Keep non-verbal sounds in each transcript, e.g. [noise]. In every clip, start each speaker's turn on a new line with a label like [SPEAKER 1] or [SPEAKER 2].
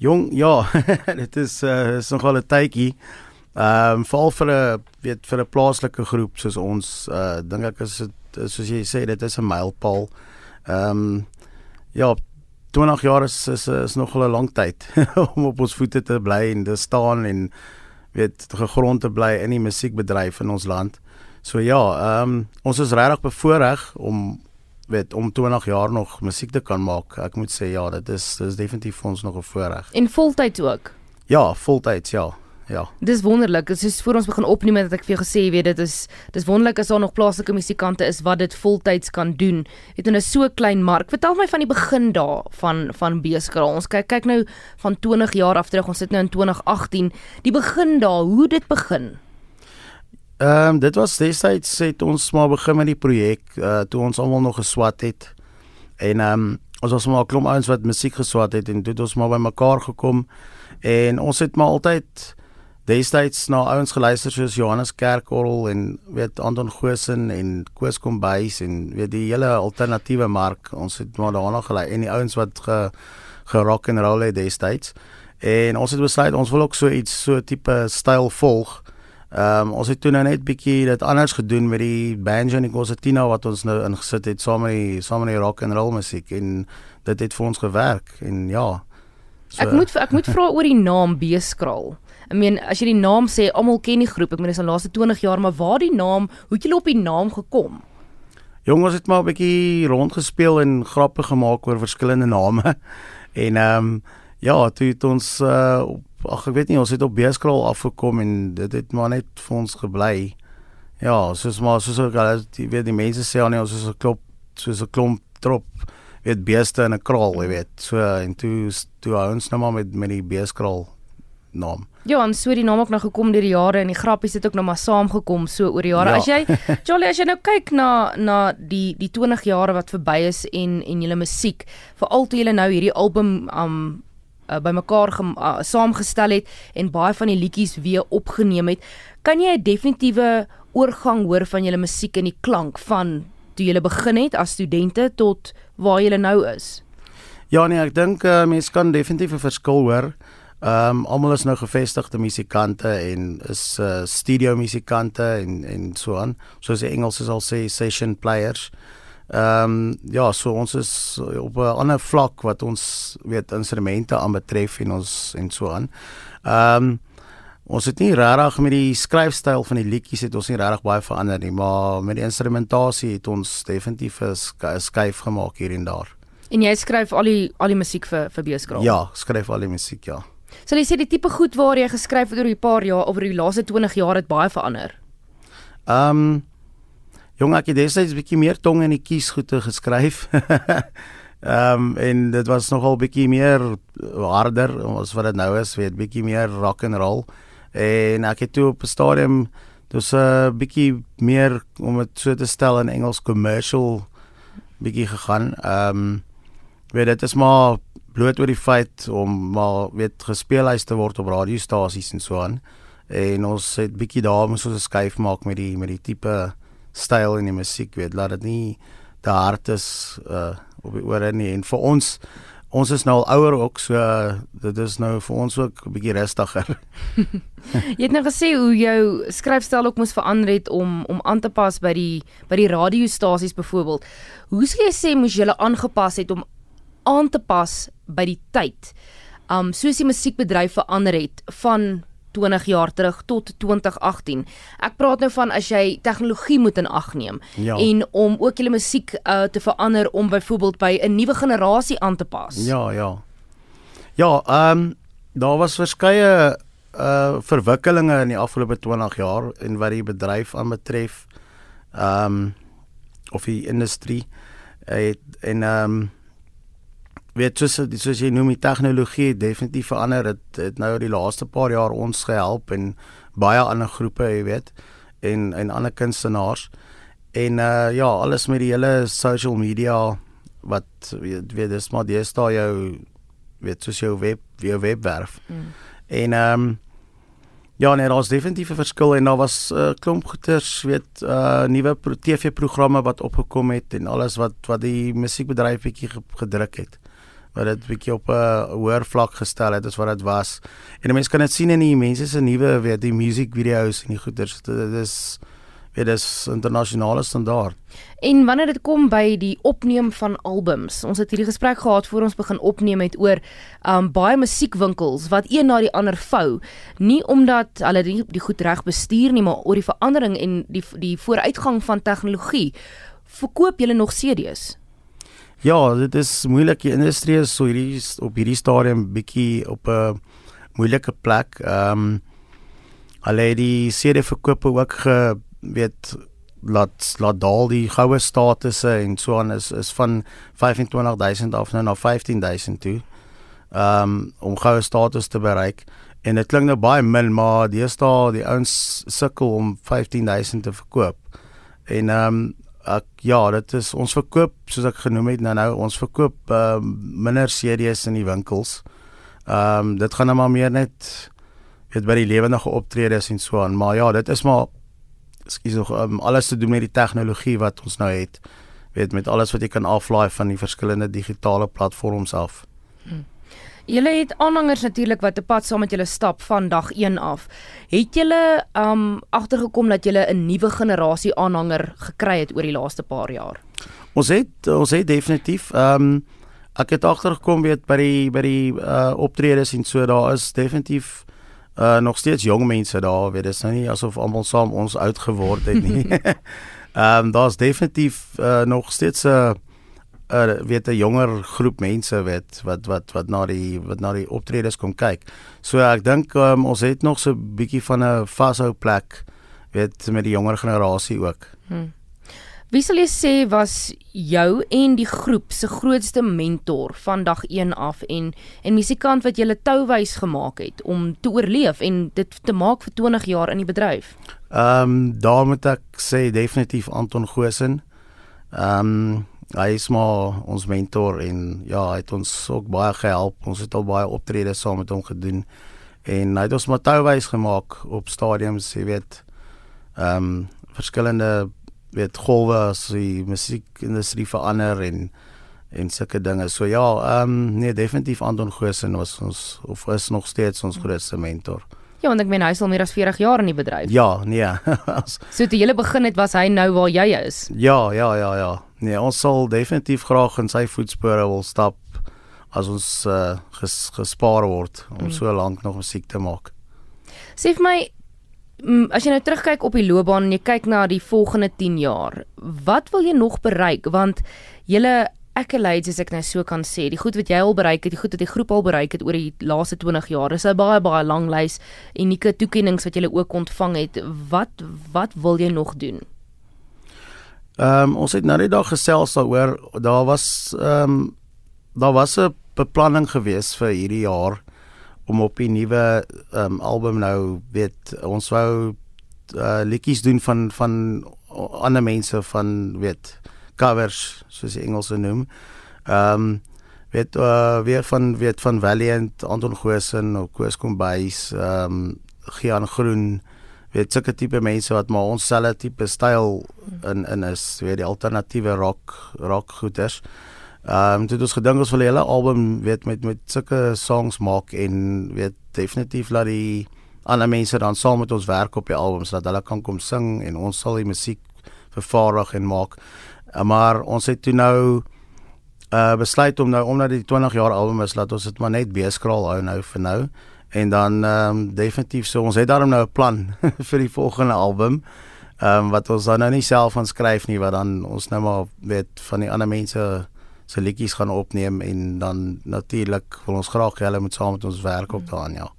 [SPEAKER 1] Jong, ja, [laughs] dit is uh is nogal 'n tydjie. Ehm um, veral vir 'n weet vir 'n plaaslike groep soos ons, uh dink ek is dit soos jy sê dit is 'n mylpaal. Ehm um, ja, 20 jaar is is, is nogal 'n lang tyd [laughs] om op ons voete te bly en te staan en weet gegrond te bly in die musiekbedryf in ons land. So ja, ehm um, ons is regtig bevoordeel om weet om 20 jaar nog musiek te kan maak. Ek moet sê ja, dit is dis definitief vir ons nog 'n voorreg.
[SPEAKER 2] En voltyds ook.
[SPEAKER 1] Ja, voltyds ja. Ja.
[SPEAKER 2] Dis wonderlik. Dit is voor ons begin opneem dat ek vir jou gesê, weet dit is dis wonderlik as daar nog plaaslike musikante is wat dit voltyds kan doen. Jy, 'n so klein mark. Vertel my van die begin daar van van Beeskraal. Ons kyk kyk nou van 20 jaar af terug. Ons sit nou in 2018. Die begin daar, hoe dit begin.
[SPEAKER 1] Ehm um, dit was destyds het ons maar begin met die projek uh toe ons almal nog geswat het. En ehm um, ons was maar 'n klomp ouens wat musiek geswat het en toe het ons maar bymekaar gekom en ons het maar altyd destyds na ouens geluister soos Johannes Kerkorrel en weet Anton Goosen en Koos Kombuis en weet die hele alternatiewe mark. Ons het maar daarna gelei en die ouens wat ge gerock en roll het destyds. En ons het besluit ons wil ook so iets so tipe styl volg. Ehm um, ons het toe nou net bietjie dit anders gedoen met die banjo en die concertina wat ons nou ingesit het saam met die saam met die rock and roll musiek en dit het vir ons gewerk en ja.
[SPEAKER 2] So, ek moet ek moet vra oor die naam Beeskraal. Ek meen as jy die naam sê, almal ken die groep. Ek meen dis al laaste 20 jaar, maar waar die naam, hoe het julle op die naam gekom?
[SPEAKER 1] Jong, ons het maar 'n bietjie rondgespeel en grappe gemaak oor verskillende name. [laughs] En ehm um, ja, toe het ons uh, ag ek weet nie ons het op Beeskraal afgekom en dit het maar net vir ons gebly. Ja, soos maar soos ek al weet die mense sê aan ons is 'n klop soos 'n klomp trop weet beeste in 'n kraal, jy weet. So en toe toe ons nou maar met met die Beeskraal naam.
[SPEAKER 2] Ja, en so die naam ook nou gekom deur die jare en die grappies het ook nou maar saamgekom so oor die jare. Ja. As jy [laughs] Jolly as jy nou kyk na na die die 20 jare wat verby is en en julle musiek, veral toe julle nou hierdie album um uh, bymekaar uh, saamgestel het en baie van die liedjies weer opgeneem het. Kan jy 'n definitiewe oorgang hoor van julle musiek en die klank van toe julle begin het as studente tot waar julle nou is?
[SPEAKER 1] Ja nee, ek dink uh, mense kan definitief 'n verskil hoor. Ehm um, almal is nou gevestigde musikante en is uh, studio musikante en en so aan. Soos die Engels sal sê session players. Ehm um, ja, so ons is op 'n ander vlak wat ons weet instrumente aanbetref en ons en so aan. Ehm um, ons het nie regtig met die skryfstyl van die liedjies het ons nie regtig baie verander nie, maar met die instrumentasie het ons definitief 'n skuif gemaak hier en daar.
[SPEAKER 2] En jy skryf al die al die musiek vir vir Beeskraal?
[SPEAKER 1] Ja, skryf al die musiek, ja.
[SPEAKER 2] So jy sê die tipe goed waar jy geskryf het oor die paar jaar of oor die laaste 20 jaar het baie verander.
[SPEAKER 1] Ehm um, Jong ek het destyds bietjie meer tong in die kies goede geskryf. [laughs] Ehm um, en dit was nogal bietjie meer harder as wat dit nou is, weet bietjie meer rock and roll. En ek het toe op 'n stadium dus 'n uh, bietjie meer om dit so te stel in Engels commercial bietjie gegaan. Ehm um, weet dit is maar bloot oor die feit om maar weet gespeelhuis te word op radiostasies en so aan. En ons het bietjie daar moes ons 'n skuif maak met die met die tipe styl in die musiek weet laat dit nie te hard is uh op die ore nie en vir ons ons is nou al ouer ook so uh, dit is nou vir ons ook 'n bietjie rustiger. [laughs] [laughs]
[SPEAKER 2] jy het nou gesê hoe jou skryfstyl ook moes verander het om om aan te pas by die by die radiostasies byvoorbeeld. Hoe sê jy sê moes jy hulle aangepas het om aan te pas by die tyd? Um soos die musiekbedryf verander het van 20 jaar terug tot 2018. Ek praat nou van as jy tegnologie moet in ag neem ja. en om ook julle musiek uh, te verander om byvoorbeeld by 'n nuwe generasie aan te pas.
[SPEAKER 1] Ja, ja. Ja, ehm um, daar was verskeie uh verwikkelinge in die afgelope 20 jaar en wat die bedryf aanbetref ehm um, of die industrie het en ehm um, weet soos soos jy noem die tegnologie definitief verander. Dit het nou die laaste paar jaar ons gehelp en baie ander groepe jy weet en en ander kunstenaars. En uh ja alles met die hele social media wat weet weet dis maar sta jou weet soos jou web jou webwerf. Mm. en ehm um, Ja, nee, daar's definitief 'n verskil en daar was 'n uh, klomp goeters, weet, uh nuwe TV-programme wat opgekom het en alles wat wat die musiekbedryf bietjie gedruk het wat dit bietjie op 'n hoër vlak gestel het as wat dit was. En mense kan dit sien in die mense se nuwe weet die musiekvideo's en die goeders. Dit is weet dis internasionale standaard.
[SPEAKER 2] En wanneer dit kom by die opneem van albums, ons het hierdie gesprek gehad voor ons begin opneem het oor um baie musiekwinkels wat een na die ander vou, nie omdat hulle die, die goed reg bestuur nie, maar oor die verandering en die die vooruitgang van tegnologie. Verkoop julle nog CD's?
[SPEAKER 1] Ja, dit is moeilik. Die industrie is so hierdie op hierdie stadium bietjie op 'n moeilike plek. Ehm um, Allei die CD verkope ook ge weet laat laat daal die goue statusse en so aan is is van 25000 af nou na 15000 toe. Ehm um, om goue status te bereik en dit klink nou baie min maar deesdae die ouens sukkel om 15000 te verkoop. En ehm um, ek ja, dit is ons verkoop soos ek genoem het nou nou ons verkoop ehm um, minder CD's in die winkels. Ehm um, dit gaan nou maar meer net weet by die lewendige optredes en so aan, maar ja, dit is maar skuis nog um, alles te doen met die tegnologie wat ons nou het. Weet met alles wat jy kan aflaai van die verskillende digitale platforms af.
[SPEAKER 2] Hmm. Julle het aanhangers natuurlik wat 'n pad saam met julle stap van dag 1 af. Het julle um agtergekom dat julle 'n nuwe generasie aanhanger gekry het oor die laaste paar jaar?
[SPEAKER 1] Ons het ons het definitief um ek het agtergekom weet by die by die uh optredes en so daar is definitief uh nog steeds jong mense daar, weet dis nou nie asof almal saam ons oud geword het nie. Ehm [laughs] [laughs] um, daar's definitief uh nog steeds 'n uh, uh weet 'n jonger groep mense weet wat wat wat na die wat na die optredes kom kyk. So ek dink um, ons het nog so 'n bietjie van 'n vashou plek weet met die jonger generasie ook. Hmm.
[SPEAKER 2] Wie sal jy sê was jou en die groep se grootste mentor van dag 1 af en en musikant wat julle touwys gemaak het om te oorleef en dit te maak vir 20 jaar in die bedryf?
[SPEAKER 1] Ehm um, daar moet ek sê definitief Anton Gosen. Ehm um, hy is maar ons mentor en ja, hy het ons ook baie gehelp. Ons het al baie optredes saam met hom gedoen en hy het ons maar touwys gemaak op stadiums, jy weet. Ehm um, verskillende weet golwe as die musiekindustrie verander en en sulke dinge. So ja, ehm um, nee, definitief Anton Goosen was ons of is nog steeds ons grootste mentor.
[SPEAKER 2] Ja, want ek meen hy is al meer as 40 jaar in die bedryf.
[SPEAKER 1] Ja, nee. [laughs]
[SPEAKER 2] so toe jy begin het, was hy nou waar jy is.
[SPEAKER 1] Ja, ja, ja, ja. Nee, ons sal definitief graag in sy voetspore wil stap as ons uh, ges, gespaar word om mm. so lank nog musiek te maak.
[SPEAKER 2] Sê vir my Mm, as jy nou terugkyk op die loopbaan en jy kyk na die volgende 10 jaar, wat wil jy nog bereik? Want julle accolades as ek nou so kan sê, die goed wat jy al bereik het, die goed wat die groep al bereik het oor die laaste 20 jaar, is 'n baie baie lang lys unieke toekenninge wat julle ook ontvang het. Wat wat wil jy nog doen?
[SPEAKER 1] Ehm um, ons het nou net daar gesels daaroor. Daar was ehm um, daar was 'n beplanning gewees vir hierdie jaar om op die nuwe um, album nou weet ons wou uh, liedjies doen van van ander mense van weet covers soos die Engelse noem. Ehm um, weet uh, weer van weet van Valiant Anton Goosen Koos Kombuis ehm um, Gian Groen weet sulke tipe mense wat maar ons selfe tipe styl in in is weet die alternatiewe rock rock goeters. Ehm um, dit ons gedink ons wil 'n hele album weet met met sulke songs maak en weet definitief laat die ander mense dan saam met ons werk op die album sodat hulle kan kom sing en ons sal die musiek vervaardig en maak. Uh, maar ons het toe nou uh besluit om nou omdat dit 20 jaar album is, laat ons dit maar net beeskraal hou nou vir nou. En dan ehm um, definitief so ons het daarom nou 'n plan [laughs] vir die volgende album. Ehm um, wat ons dan nou nie self van skryf nie, wat dan ons nou maar weet van die ander mense se liedjies gaan opneem en dan natuurlik wil ons graag hê hulle moet saam met ons werk op daarin ja.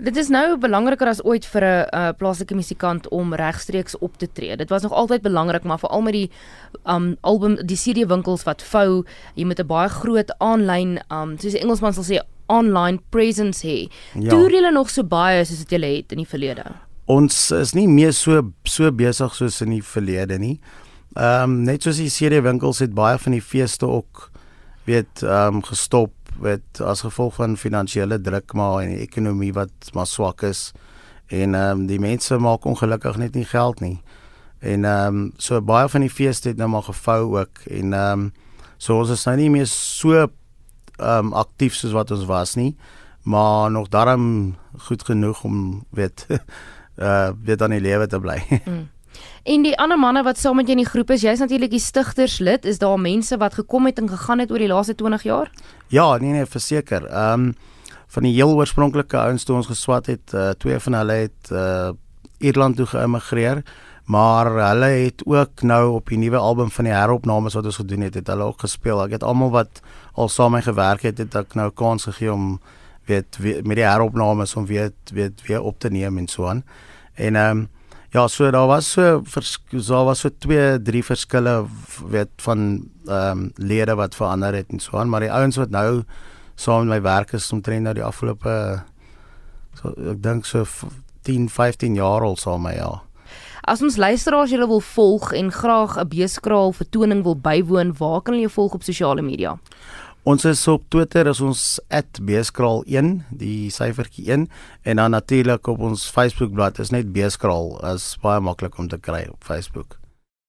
[SPEAKER 2] Dit is nou belangriker as ooit vir 'n uh, plaaslike musikant om regstreeks op te tree. Dit was nog altyd belangrik, maar veral met die um album die CD winkels wat vou, jy moet 'n baie groot aanlyn um soos die Engelsman sal sê online presence hê. Ja. Toer julle nog so baie soos wat julle het in die verlede?
[SPEAKER 1] Ons is nie meer so so besig soos in die verlede nie. Ehm um, net soos die CD winkels het baie van die feeste ook weet ehm um, gestop met as gevolg van finansiële druk maar en die ekonomie wat maar swak is en ehm um, die mense maak ongelukkig net nie geld nie. En ehm um, so baie van die feeste het nou maar gevou ook en ehm um, so ons is nou nie meer so um, aktief soos wat ons was nie, maar nog darm goed genoeg om weet [laughs] uh weer dan in lewe te bly. [laughs] mm.
[SPEAKER 2] En die ander manne wat saam met jou in die groep is, jy's natuurlik die stigterslid. Is daar mense wat gekom het en gegaan het oor die laaste 20 jaar?
[SPEAKER 1] Ja, nee nee, verseker. Ehm um, van die heel oorspronklike ouens toe ons geswat het, uh, twee van hulle het uh Ierland toe geëmigreer, maar hulle het ook nou op die nuwe album van die heropnames wat ons gedoen het, het hulle ook gespeel. Ek het almal wat al saam my gewerk het, het ek nou kans gegee om weet, weet met die heropnames om weer weet weer op te neem en so aan. En ehm um, ja, so daar was so daar was so twee, drie verskille weet van ehm um, lede wat verander het en so aan, maar die ouens wat nou saam met my werk is omtrent nou die afgelope so ek dink so 10, 15 jaar al saam met my ja.
[SPEAKER 2] As ons luisteraars julle wil volg en graag 'n beeskraal vertoning wil bywoon, waar kan hulle jou volg op sosiale media?
[SPEAKER 1] Ons is op Twitter is ons @beeskraal1, die syfertjie 1 en dan natuurlik op ons Facebook bladsy is net beeskraal, is baie maklik om te kry op Facebook.